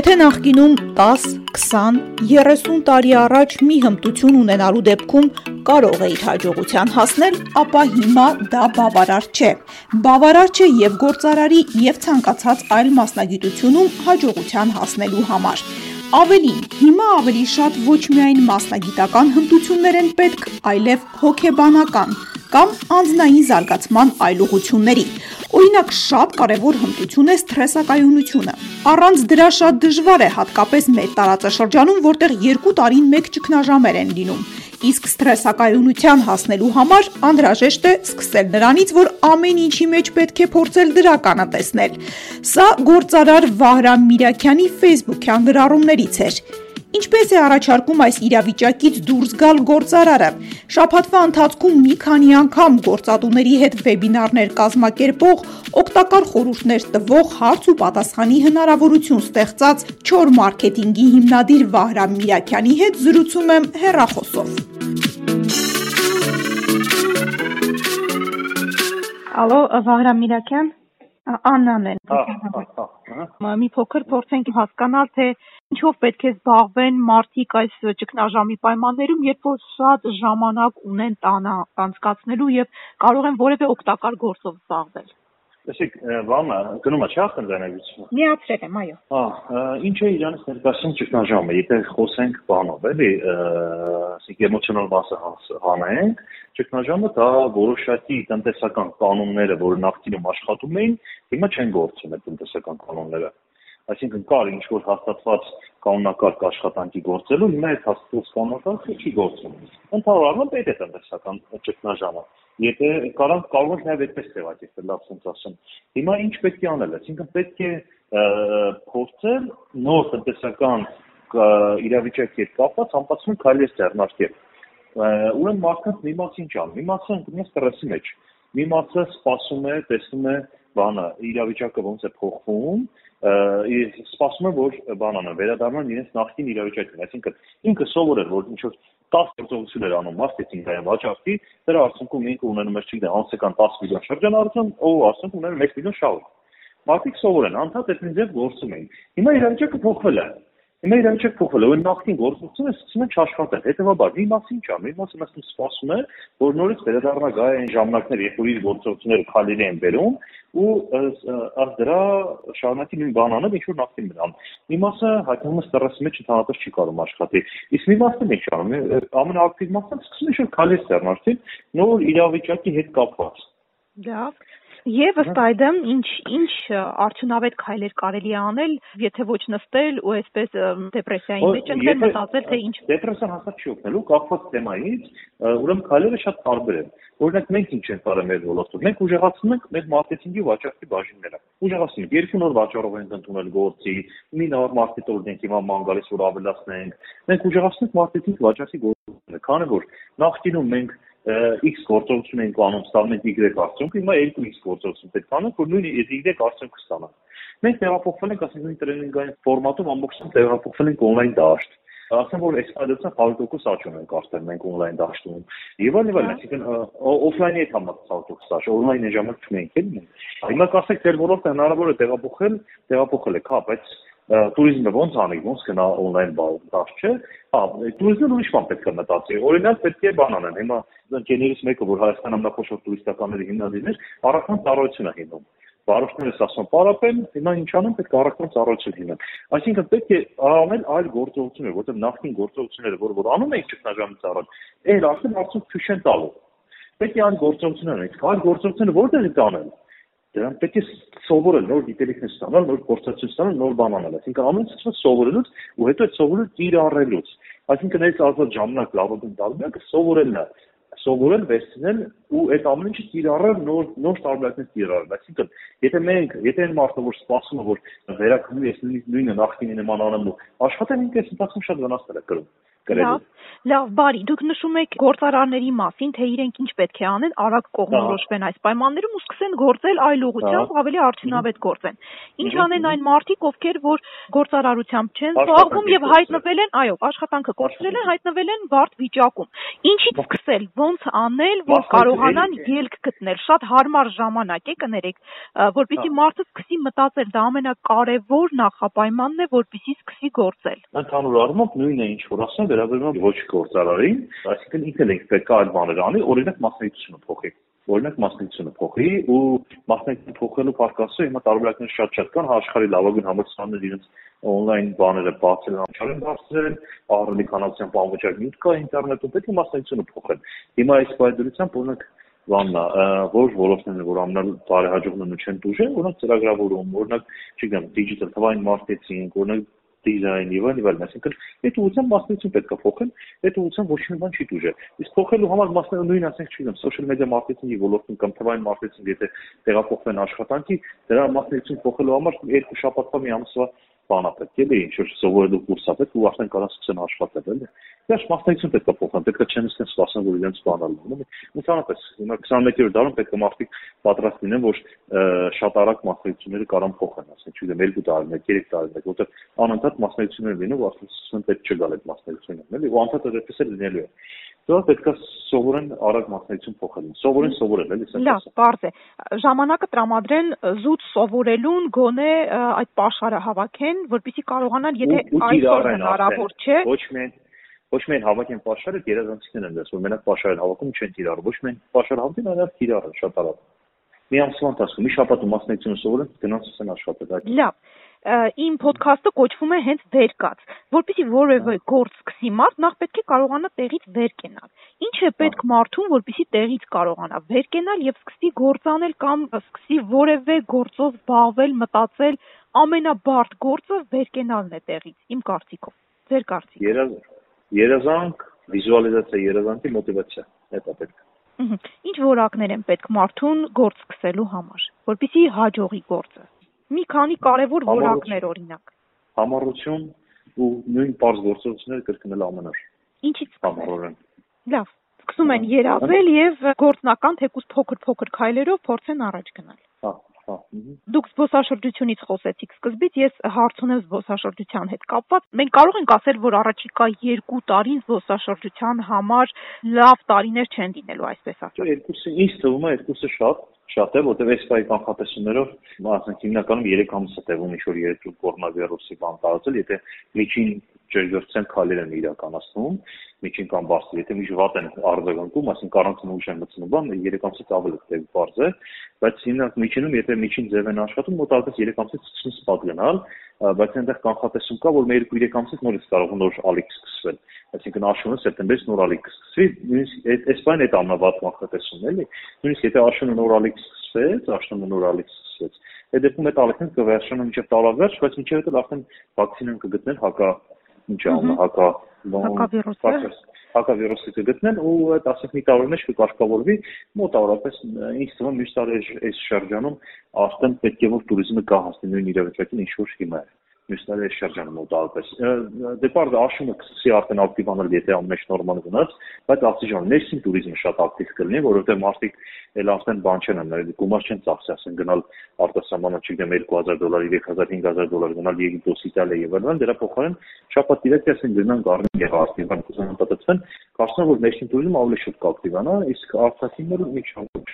Եթե նախկինում 10, 20, 30 տարի առաջ մի հմտություն ունենալու դեպքում կարող էիր հաջողության հասնել, ապա հիմա դա բավարար չէ։ Բավարար չէ եւ գործարարի եւ ցանկացած այլ մասնագիտությունում հաջողության հասնելու համար։ Ավելին, հիմա ավելի շատ ոչ միայն մասնագիտական հմտություններ են պետք, այլև հոգեբանական կամ անձնային զարգացման այլ ուղղությունների։ Օրինակ, շատ կարևոր հմտություն է սթրեսակայունությունը։ Առանց դրա շատ դժվար է, հատկապես մեր տարածաշրջանում, որտեղ երկու տարին մեկ ճգնաժամեր են լինում։ Իսկ սթրեսակայունության հասնելու համար անհրաժեշտ է սկսել նրանից, որ ամեն ինչի մեջ պետք է փորձել դրականը տեսնել։ Սա գործարար Վահրամ Միրաքյանի Facebook-յան գրառումներից էր։ Ինչպես է առաջարկում այս իրավիճակից դուրս գալ գործարարը։ Շաբաթվա ընթացքում մի քանի անգամ գործատուների հետ վեբինարներ կազմակերպող, օգտակար խորհուրդներ տվող հարց ու պատասխանի հնարավորություն ստեղծած Չոր մարքեթինգի հիմնադիր Վահրամ Միրաքյանի հետ զրուցում եմ հեռախոսով։ Ալո, Վահրամ Միրաքյան։ Աննան են։ Հա, հա, հա։ Մի փոքր փորձենք հասկանալ, թե ինչով պետք է զբաղվեն մարդիկ այս ճգնաժամի պայմաններում, երբ որ շատ ժամանակ ունեն տանը անցկացնելու եւ կարող են որևէ օգտակար գործով զբաղվել։ Տեսեք, բանը գնում է չէ՞ խնդրանալիությունը։ Միացրել եմ, այո։ Հա, ինչ է իրանից ներկայացնում ճգնաժամը, եթե խոսենք բանով, էլի, ասենք էմոցիոնալ մասը հանենք, ճգնաժամը դա որոշակի տնտեսական կանոնները, որ նախկինում աշխատում էին, հիմա չեն գործում այդ տնտեսական կանոնները այսինքն կար ինչ որ հաստատված կանոնակարգ աշխատանքի գործելու, հիմա այդ հաստատված կանոնակարգը չի գործում։ առմամբ այդ է տնտեսական ճգնաժամը։ Եթե կարանք կարող ենք նաև այդպես ձևակերպել, լավ sense ասեմ։ Հիմա ինչ պետք է անել, այսինքն պետք է փորձել նոր տնտեսական իրավիճակի հետ կապված համապատասխան քայլեր ձեռնարկել։ Ուրեմն մարդկանց մի մասը ինչ անում, մի մասը ընկնում է ստրեսի մեջ, մի մասը սպասում է, տեսնում է բանը իրավիճակը ոնց է փոխվում, սպասում է որ բանանը վերադառնան իրենց նախկին իրավիճակին, այսինքն ինքը սովորել որ ինչ որ 10 գործողություններ անում մարքեթինգային վաճառքի, դրա արդյունքում ինքը ունենում է չգիտեմ անձնական 10 միլիոն շրջանառություն, ով արդյունքում ուներ 1 միլիոն շահ։ Մարդիկ սովորեն, անդադ այդ ձև գործում էին։ Հիմա իրավիճակը փոխվել է Հիմա իրավիճակ փոխվել է, ու նախքին գործողությունը սկսում է չաշխատել։ Հետևաբար մի մասը ինչ է, մի մասը նստում սպասում է, որ նորից վերադառնա գա այն ժամանակներ, երբ որ իր գործողությունները քալիլի են բերում, ու ըստ դրա շարունակի նույն բան անել, ինչ որ նախքին մնան։ Մի մասը է ստրեսի մեջ ընդհանրապես չի կարող աշխատի։ Իսկ մի մասը ինչ անում ամենաակտիվ մասը սկսում է որ քալի ստեռնարցի նոր իրավիճակի հետ կապված։ Դա Եվ ըստ այդմ ինչ ինչ արդյունավետ քայլեր կարելի է անել, եթե ոչ նստել ու այսպես դեպրեսիայի մեջ ընկնել, մտածել թե ինչ Դեպրեսիան հաստատ չի օգնելու, կապված թեմայից, ուրեմն քայլերը շատ տարբեր են։ Օրինակ մենք ինչ ենք արել մեր ոլորտում։ Մենք ուժեղացնում ենք մեր մարքեթինգի վաճառքի բաժինները։ Ուժեղացնում ենք երկու նոր վաճառով ենք ընդունել գործի, մի նոր մարքետինգ ենք հիմա ման գալիս որ ավելացնենք։ Մենք ուժեղացնում ենք մարքեթինգ վաճառքի գործը, քանի որ նախկինում մենք X գործողություն ենք անում, ստանում ենք Y արդյունք, հիմա 2X գործողություն պետք անենք, որ նույն Y արդյունքը ստանանք։ Մենք տեղափոխվել ենք, ասենք նույն տրեյնինգային ֆորմատում ամբողջովին տեղափոխվել ենք on-line դաշտ ասեմ որ այս այդության 100% աճ ունենք արդեն մենք on-line դաշտում։ Եվ այլ եւ այլ, այսինքն օֆլայնի հետ 100% աճ, on-line-ի ժամանակ չունենք էլի։ Հիմա կասեք դեր ոլորտը հնարավոր է տեղափոխել, տեղափոխել եք, հա, բայց Տուրիզմը ո՞նց անի, ո՞նց գնա on-line բաղում, դաշ չէ։ Հա, տուրիզմը ուրիշ բան պետք է մտածի։ Օրինակ պետք է բան անեն։ Հիմա ընկերներից մեկը, որ Հայաստան ամենախոշոր տուրիստականների հիմնադիրն էր, առաքան ծառայություն է հիմնում վարորդներս ասում պարապեն, հիմա ինչ անեմ, պետք է առաքնած առաջին հիմն։ Այսինքն պետք է անել այլ գործողություններ, որտեղ նախքին գործողությունները, որ որ անում էին ճգնաժամից առաջ, այն արդեն արդյոք քյուշ են տալու։ Պետք է այլ գործողություններ անենք։ Այլ գործողությունները որտեղ է տանել դրան պետք է սովորել նոր գիտելիքներ ստանալ, նոր փորձացում ստանալ, նոր բան անել։ Այսինքն ամեն ինչ սովորելուց ու հետո այդ սովորել ծիրառելուց։ Այսինքն այս ազատ ժամանակ լավագույն տարբերակը սովորելն է սովորել վերցնել ու այդ ամեն ինչը ծիրառել նոր նոր տարբերակներ ծիրառել այսինքն եթե մենք եթե այն մարդը որ սպասում է որ վերականգնի ես նույնը նախկինի նման անեմ ու աշխատեն ինքս ընթացքում շատ վնասներ է կրում կրելու։ Լավ, բարի, դուք նշում եք գործարարների մասին, թե իրենք ինչ պետք է անեն, արագ կողմնորոշվեն այս պայմաններում ու սկսեն գործել այլ ուղղությամբ, ավելի արդյունավետ գործեն։ Ինչ անեն այն մարդիկ, ովքեր որ գործարարությամբ չեն զբաղվում եւ հայտնվել են, այո, աշխատանքը կորցրել են, հայտնվել են բարդ վիճակում։ Ինչից սկսել, ոնց անել, որ կարողանան ելք գտնել։ Շատ հարմար ժամանակ է, կներեք, որպեսզի մարդը սկսի մտածել, դա ամենակարևոր նախապայմանն է, որպեսզի սկսի գործել։ Ընդհանուր առմամբ նույնն է ինչ որ ասեմ, վերաբերում է ոչ գործարարին, այսինքն ինքն էլ պետք է այլ բաներ անի, օրինակ մասնագիտությունը փոխի օրինակ մասնագիտությունը փոխի ու մասնագիտություն փոխելու պարկասը հիմա տարբերակներ շատ-շատ կան, աշխարհի լավագույն համալսարանները իրենց on-line բաները բացել են, անցյալին դարձրել, ահռելի քանակությամբ անվճար նյութ կա ինտերնետում, պետք է մասնագիտությունը փոխել։ Հիմա այս բայդրությամբ օրինակ բաննա, որ ոլորտներն որ ամենալ բարեհաջողն ու չեն դուժեն, օրինակ ծրագրավորում, օրինակ, չգիտեմ, digital թվային մարքեթինգ, օրինակ դիզայն եւ այլն, այլն, այսինքն այդ ուղղությամբ մասնություն պետք է փոխել, այդ ուղղությամբ ոչ մի բան չի դուժել։ Իսկ փոխելու համար մասնություն նույն ասենք չգիտեմ, social media marketing-ի ոլորտում կամ թվային մարքեթինգ եթե տեղափոխվեն աշխատանքի, դրա մասնություն փոխելու համար երկու շաբաթվա մի ամսվա բանա պետք է ինչ որ սովորելու կուրսա պետք ու արդեն կարող սկսեն աշխատել էլի։ Դեռ մասնագիտություն պետք է փոխեն, պետք է չեն սկսեն սպասեն որ իրենց բանալ լինի։ Ընդհանրապես հիմա 21-րդ դարում պետք է մարդիկ պատրաստ լինեն, որ շատ արագ մասնագիտությունները կարան փոխեն, ասենք չգիտեմ 2 տարի, 3 տարի, որտեղ անընդհատ մասնագիտություններ լինում, ու արդեն սկսեն պետք չգալ այդ մասնագիտությունները, էլի, ու անդադար այդպես էլ լինելու է։ Դրանք պետք է սովորեն արագ մասնագիտություն փոխել։ Սովորեն սովորել, էլի, ասենք։ Լավ, բարձ է։ Ժամանակը տրամադրեն զուտ սովորելուն, գոնե այդ pašարը հավաքեն, որպեսզի կարողանան, եթե այսօր հնարավոր չէ, ոչ միայն ոչ միայն հավաքեն pašարը, երազանցիքներ են որ մենակ pašարը հավաքում չեն տիրառ, ոչ միայն pašարը հավաքեն, այլև տիրառը շատ արագ։ Մի ամսվա ընթացքում մի շաբաթ մասնագիտություն սովորեն, գնաց ասեն աշխատել։ Լավ իմ ոդքասթը կոչվում է հենց վեր կաց, որպեսզի որևէ գործ սկսի մարդ, նախ պետք է կարողանա տեղից վեր կենալ։ Ինչ է պետք մարդուն, որպեսզի տեղից կարողանա վեր կենալ եւ սկսի գործանել կամ սկսի որևէ գործով զբաղվել, մտածել, ամենաբարդ գործը վեր կենալն է տեղից, իմ կարծիքով։ Ձեր կարծիք։ Երազ երազանք, վիզուալիզացիա, երազանքի մոտիվացիա, դա պետք է։ Ինչ որակներ են պետք մարդուն գործ սկսելու համար, որպեսզի հաջողի գործը մի քանի կարևոր որակներ օրինակ։ Համառություն ու նույն բարձ գործողությունները կրկնել ամեն օր։ Ինչից համառորեն։ Լավ, սկսում են երազել եւ գործնական թեկուս փոքր-փոքր քայլերով փորձեն առաջ գնալ։ Հա, Դուք զբոսաշրջությունից խոսեցիք սկզբից, ես հարց ունեմ զբոսաշրջության հետ կապված։ Մենք կարող ենք ասել, որ առաջիկա 2 տարին զբոսաշրջության համար լավ տարիներ չեն լինելու, այսպես ասած։ Երկուսը ինձ թվում է երկուսը շատ շատ է, որտեղ այս բայ կանխատեսումներով, ասենք հիմնականում 3 ամիս է տևում ինչ որ երկու կորոնավիրուսի բան տարածել, եթե միջին ջերգրծեն քալեր են իրականացնում, միջին կամ բարձր, եթե միշտ վատ են արձագանքում, ասենք առանց ուժ են մտցնում, բան 3 ամսից ավելի տեղ բարձ է, բայց հիմնակ միջինում եթե միջին ձև են աշխատում, մոտավորապես 3 ամսից սկսում սպատ գնալ, բայց այնտեղ կանխատեսում կա, որ մեր 2-3 ամսից նորից կարող նոր ալիք սկսվել այսինքն աշունը սեպտեմբերից նոր ալիք կսկսվի, նույնիսկ այս բանը այդ ամնավատ կանխատեսումն էլի, նույնիսկ եթե աշունը նոր ալիք սկսվեց, աշունը նոր ալիք սկսվեց, այդ դեպքում այդ ալիքն կվերջանա մինչև տարավերջ, բայց մինչև դա արդեն վակցինան կգտնեն հակա ինչ անունը հակա հակավիրուսը հակավիրուսը գտնեն ու այդ ասենք մի տարվա մեջ կկարգավորվի մոտավորապես ինձ թվում մյուս տարի այս շրջանում արդեն պետք է որ туриզմը կհասնի նույն իրավիճակին ինչ որ հիմա է մյուսները շրջանում ու տարպես։ Դեպարդը աշունը կսկսի արդեն ակտիվանել, եթե ամեն ինչ նորմալ գնաց, բայց արտիժան ներսին туриզմը շատ ակտիվ կլինի, որովհետև մարդիկ էլ արդեն բան չեն անել, գումար չեն ծախսի, ասեն գնալ արտասահմանը, չգիտեմ 2000 դոլար, 3000-5000 դոլար գնալ Եգիպտոս, Իտալիա եւ այլն, դրա փոխարեն շապատ դիրեկտ ասեն գնան գարնի եւ արտիվան կուսանապատացվեն, կարծում եմ որ ներսին туриզմը ավելի շուտ կակտիվանա, իսկ արտասահմանը միջանցում։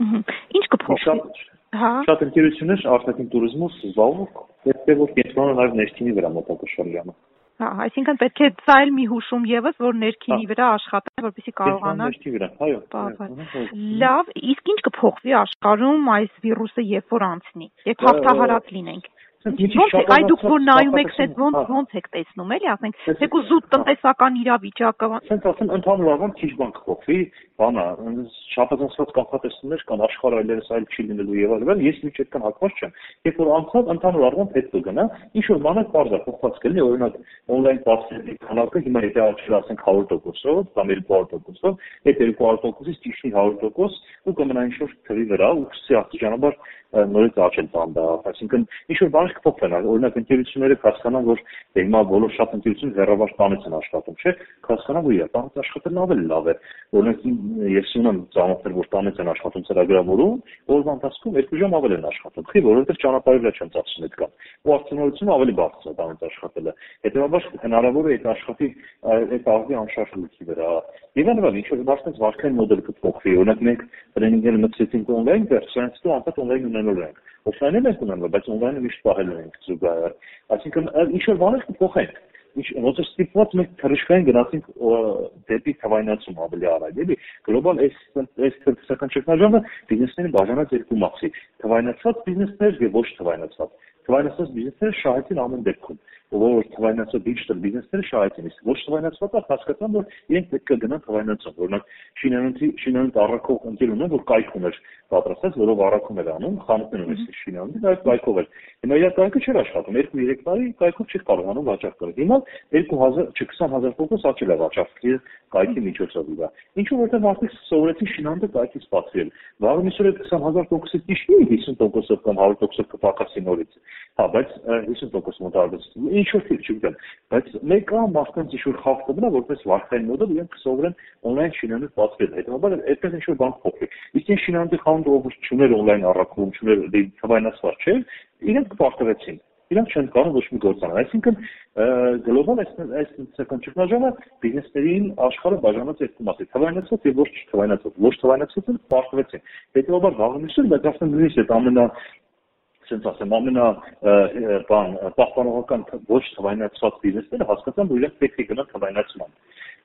Ինչ կփոխվի։ Հա։ Շատ ընկերություններ արտաքին туриզմով զբաղվող, եթե որ կենտրոնը նաև ներքինի վրա մոտակշռ լինի։ Հա, այսինքն պետք է սա էլ մի հուշում եւս, որ ներքինի վրա աշխատեն, որպեսզի կարողանան։ Ներքինի վրա, այո։ Լավ, իսկ ինչ կփոխվի աշխարհում այս վիրուսը, երբ որ անցնի։ Եթե հաղթահարած լինենք այ դուք որ նայում եք, այդ ոնց ոնց եք տեսնում, էլի, ասենք, թեկուզ զուտ տնտեսական իրավիճակը։ Սենց ասեմ, ընդհանուր առմամբ քիչ բան կփոխվի, բանա, շապազանցված կանխատեսումներ կան աշխարհը այլևս այլ չի լինելու եւ այլն, ես մի չետքան հակված չեմ։ Երբ որ անցավ, ընդհանուր առմամբ հետ կգնա, ինչ որ բանը բարձր փոխված կլինի, օրինակ, on-line պատվերի քանակը հիմա եթե աճի ասենք 100%-ով, կամ 200%-ով, այդ 200%-ից ճիշտ 100% ու կմնա ինչ որ թվի վրա ու սկսի աստիճանաբար նորից աճել բանդա, այսինքն ինչ որ բան բաներ կփոխվեն, օրինակ ընկերությունները հասկանան, որ հիմա բոլոր շատ ընկերություններ հեռավար տանից են աշխատում, չէ՞, հասկանան, որ տանից աշխատելն ավելի լավ է։ Օրինակ ես ունեմ ծանոթներ, որ տանից են աշխատում ծրագրավորում, օրվա ընթացքում 2 ժամ ավելի են աշխատում, քիչ, որովհետև ճանապարհի վրա չեն ծախսում այդ կան։ Ու արդյունավետությունը ավելի բարձր է տանից աշխատելը։ Հետևաբար հնարավոր է այդ աշխատի այդ աղբի անշարժույթի վրա։ Եվ այնպես ինչ որ բարձր վարկային մոդել կփոխվի, օրինակ մենք տրեյնինգները մտցեցինք on-line, վերջնից դու անցած on-line ունենալու ենք Օֆլայնում ենք ունենում, բայց on-line-ը միշտ պահելու ենք զուգահեռ։ Այսինքն ինչ որ բաներ կփոխենք ինչ է ստիպված մենք թրշկային գնացինք դեպի թվայնացում ավելի արագ էլի գլոբալ այս այս տնտեսական ճգնաժամը բիզնեսներին բաժանած երկու մասի թվայնացած բիզնեսներ եւ ոչ թվայնացած թվայնացած բիզնեսները շահեցին ամեն դեպքում որ թվայնացած digital բիզնեսները շահեցին, իսկ ոչ թվայնացվածը հասկացան, որ իրենք պետք է գնան թվայնացան։ Օրինակ շինանյութի շինանյութ առաքող ընկեր ուներ, որ կայք ուներ պատրաստած, որով առաքում էր անում, խանութներ ուներ շինանյութի, այդ կայքով էր։ Հիմա իր կայքը չէր աշխատում, 2-3 տարի կայքով չէր կարողանում վաճառք կրել։ Հիմա 2000, չ 20000 աճել է վաճառքի կայքի միջոցով իրա։ Ինչու որտեղ մարդիկ սովորեցին շինանյութը կայքից բացել։ Վաղը միսօր այդ 20000 տոկոսից ճիշտ է 50%-ով կամ 100%-ով կպակասի նորից։ Հա, բայց 50% մոտարվեցին ինչ որ թիվ չգիտեմ, բայց մեկը մարդկանց ինչ որ խախտ կմնա, որպես վարկային մոդել իրենք կսովորեն on-line շինանյութ բացվել։ Հետևաբար այդպես ինչ որ բան փոխվի։ Իսկ ինչ շինանյութի խանութ ով չուներ on-line առաքում, չուներ դե թվայնացված չէ, իրենք կպարտվեցին իրանք չեն կարող ոչ մի գործանալ։ Այսինքն գլոբալ այս այս տնտեսական ճգնաժամը բիզնեսներին աշխարհը բաժանած երկու մասի՝ թվայնացած եւ ոչ թվայնացած։ Ոչ թվայնացածը պարտվեցին։ Հետեւաբար վաղնիշը ասեմ նույնիսկ այդ ամենա ասենց ասեմ, ամենա բան պահպանողական ոչ թվայնացված բիզնեսները հասկացան, որ իրենք պետք է գնան թվայնացման։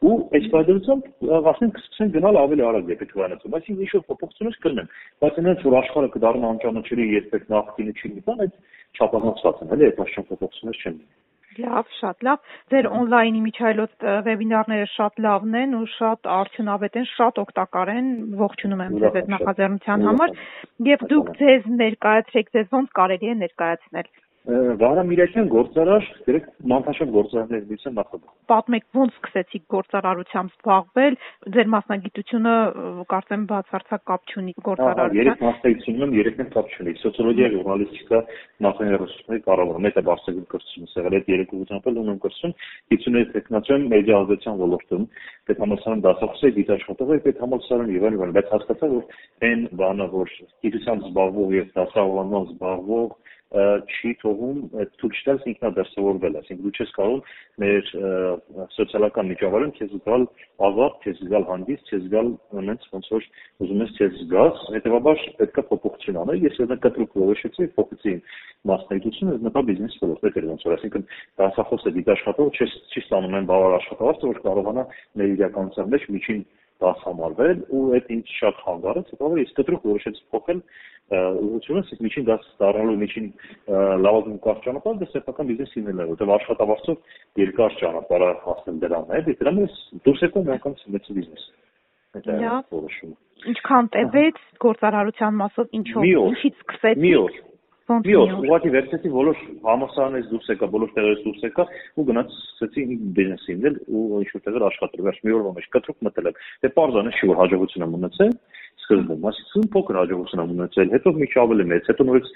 Ու այս պատերազմությամբ ասենք կսկսեն գնալ ավելի արագ դեպի թվայնացում, այսինքն ինչ որ փոփոխություններ կլինեն, բայց այնց որ աշխարհը կդառնա անճանաչելի երբեք նախկինը չի լինի, այդ չափազանցված են, էլի այդ մաս փոփոխություններ չեն լինի։ Լավ, շատ լավ։ Ձեր on-line-ի միջայլոց վեբինարները շատ լավն են ու շատ արդյունավետ են, շատ օգտակար են։ Ողջունում եմ ձեզ այդ նախաձեռնության համար եւ դուք ձեզ ներկայացրեք, ձեզ ոնց կարելի է ներկայացնել։ Վահրամ Միրակյան գործարար, դերեք մանտաշատ գործարարներից եմ նախագծում։ Պատմեք ոնց սկսեցիք գործարարությամբ զբաղվել, ձեր մասնագիտությունը կարծեմ բացարձակ կապ չունի գործարարությամբ։ Երեք մասնագիտություն ունեմ, երեքն էլ կապ չունի։ Սոցիոլոգիա, ժուրնալիստիկա, նախաներուսումների կառավարում, դա բարձրագույն կրթություն եղել այդ երեք ուղղությամբ էլ ունեմ կրթություն, գիտությունների տեխնացիոն մեդիա ազդեցության ոլորտում, պետհամալսարան դասախոս է, գիտաշխատող է, պետհամալսարան եւ այլն, բայց հասկացա, որ այն բանը, որ գիտությամբ զբաղվող եւ դասավանդման զբաղվող չի թողում ցույց տալս ինքնադասավորվել, այսինքն դու չես կարող մեր սոցիալական միջավայրում քեզ զգալ ազատ, քեզ զգալ հանգիստ, քեզ զգալ այնց ոնց որ ուզում ես քեզ զգաս, հետեւաբար պետք է փոփոխություն անել։ Ես այդ կտրուկ որոշեցի, փոխեցի մասնագիտությունը, նպա բիզնես ոլորտը դեր ոնց որ, այսինքն դասախոսը դիտաշխատող չի չի ստանում այն բավարար աշխատավարձը, որ կարողանա մեր իրականության մեջ միջին դաս համարվել ու այդ ինձ շատ խանգարեց, հետո ես կտրուկ որոշեցի փոխել ուղղությունը, իսկ միջին դաս դառնալու միջին լավագույն կարճ ճանապարհը դա սեփական բիզնես լինելն է, որտեղ աշխատավարձով երկար ճանապարհ հասնել դրան է, դե դրանից դուրս եկում միանգամ մեծ բիզնես։ Դա որոշումը։ Ինչքան տևեց գործարարության մասով ինչով ինչից սկսեցիք։ Մի օր Մի օր ուղղակի վերցեցի բոլոր համասարանից դուրս եկա, բոլոր տեղերից դուրս եկա ու գնաց սկսեցի բիզնես ինել ու ինչ որ տեղեր աշխատել։ Վերջ մի օրվա մեջ կտրուկ մտել եմ։ Դե պարզան է որ հաջողություն եմ ունեցել, սկզբում, այսինքն փոքր հաջողություն եմ ունեցել, հետո մի քիչ ավելի մեծ, հետո նորից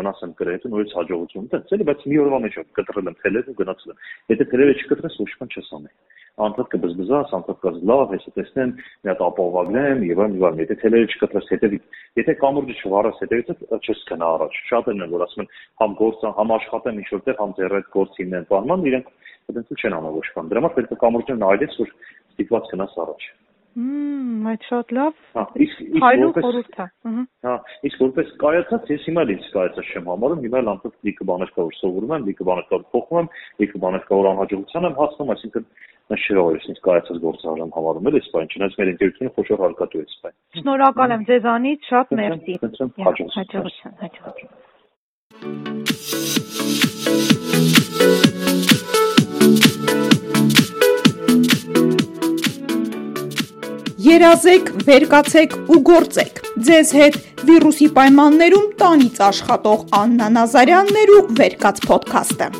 վնաս եմ կրել, հետո նորից հաջողություն ունեցել, բայց մի օրվա մեջ կտրել եմ թելեր ու գնացել եմ։ Եթե թելերը չկտրես, ոչ մի չես անի անդադ կբզբզաս, անդադ կաս լավ, հեսա տեսնեմ, մի հատ ապահովագրեմ եւ այլն, այլն։ Եթե թելերը չկտրես հետեւի, եթե կամուրջը չվարես հետեւից, չես գնա առաջ։ Շատերն են որ ասում են, համ գործ, համ աշխատեմ ինչ որտեղ, համ ձեռ այդ գործին են բանման, իրենք այդպես չեն անում ոչ բան։ Դրա համար պետք է կամուրջը նայես, որ ստիպված գնաս առաջ։ Մմ, այդ շատ լավ։ Հա, որպես խորհուրդ է։ Հա, իսկ որպես կայացած ես հիմա էլ ինձ կայացած չեմ համարում, հիմա էլ անցած լիքը բաներ կա որ սովորում եմ, լիքը բաներ կա որ փոխում եմ, լիքը բաներ կա որ անհաջողության եմ հասնում, այսինքն Ես որ ես կայացած գործարան համարում եմ այս բան, չնայած մեր ինտերնետությունը խոշոր հարկատու է բան։ Շնորհակալ եմ ձեզանից, շատ մերսի։ Հաջողություն, հաջողություն։ Երազեք, վերկացեք ու գործեք։ Ձեզ հետ վիրուսի պայմաններում տանից աշխատող Աննա Նազարյանն ու Վերկաց ոդքասթը։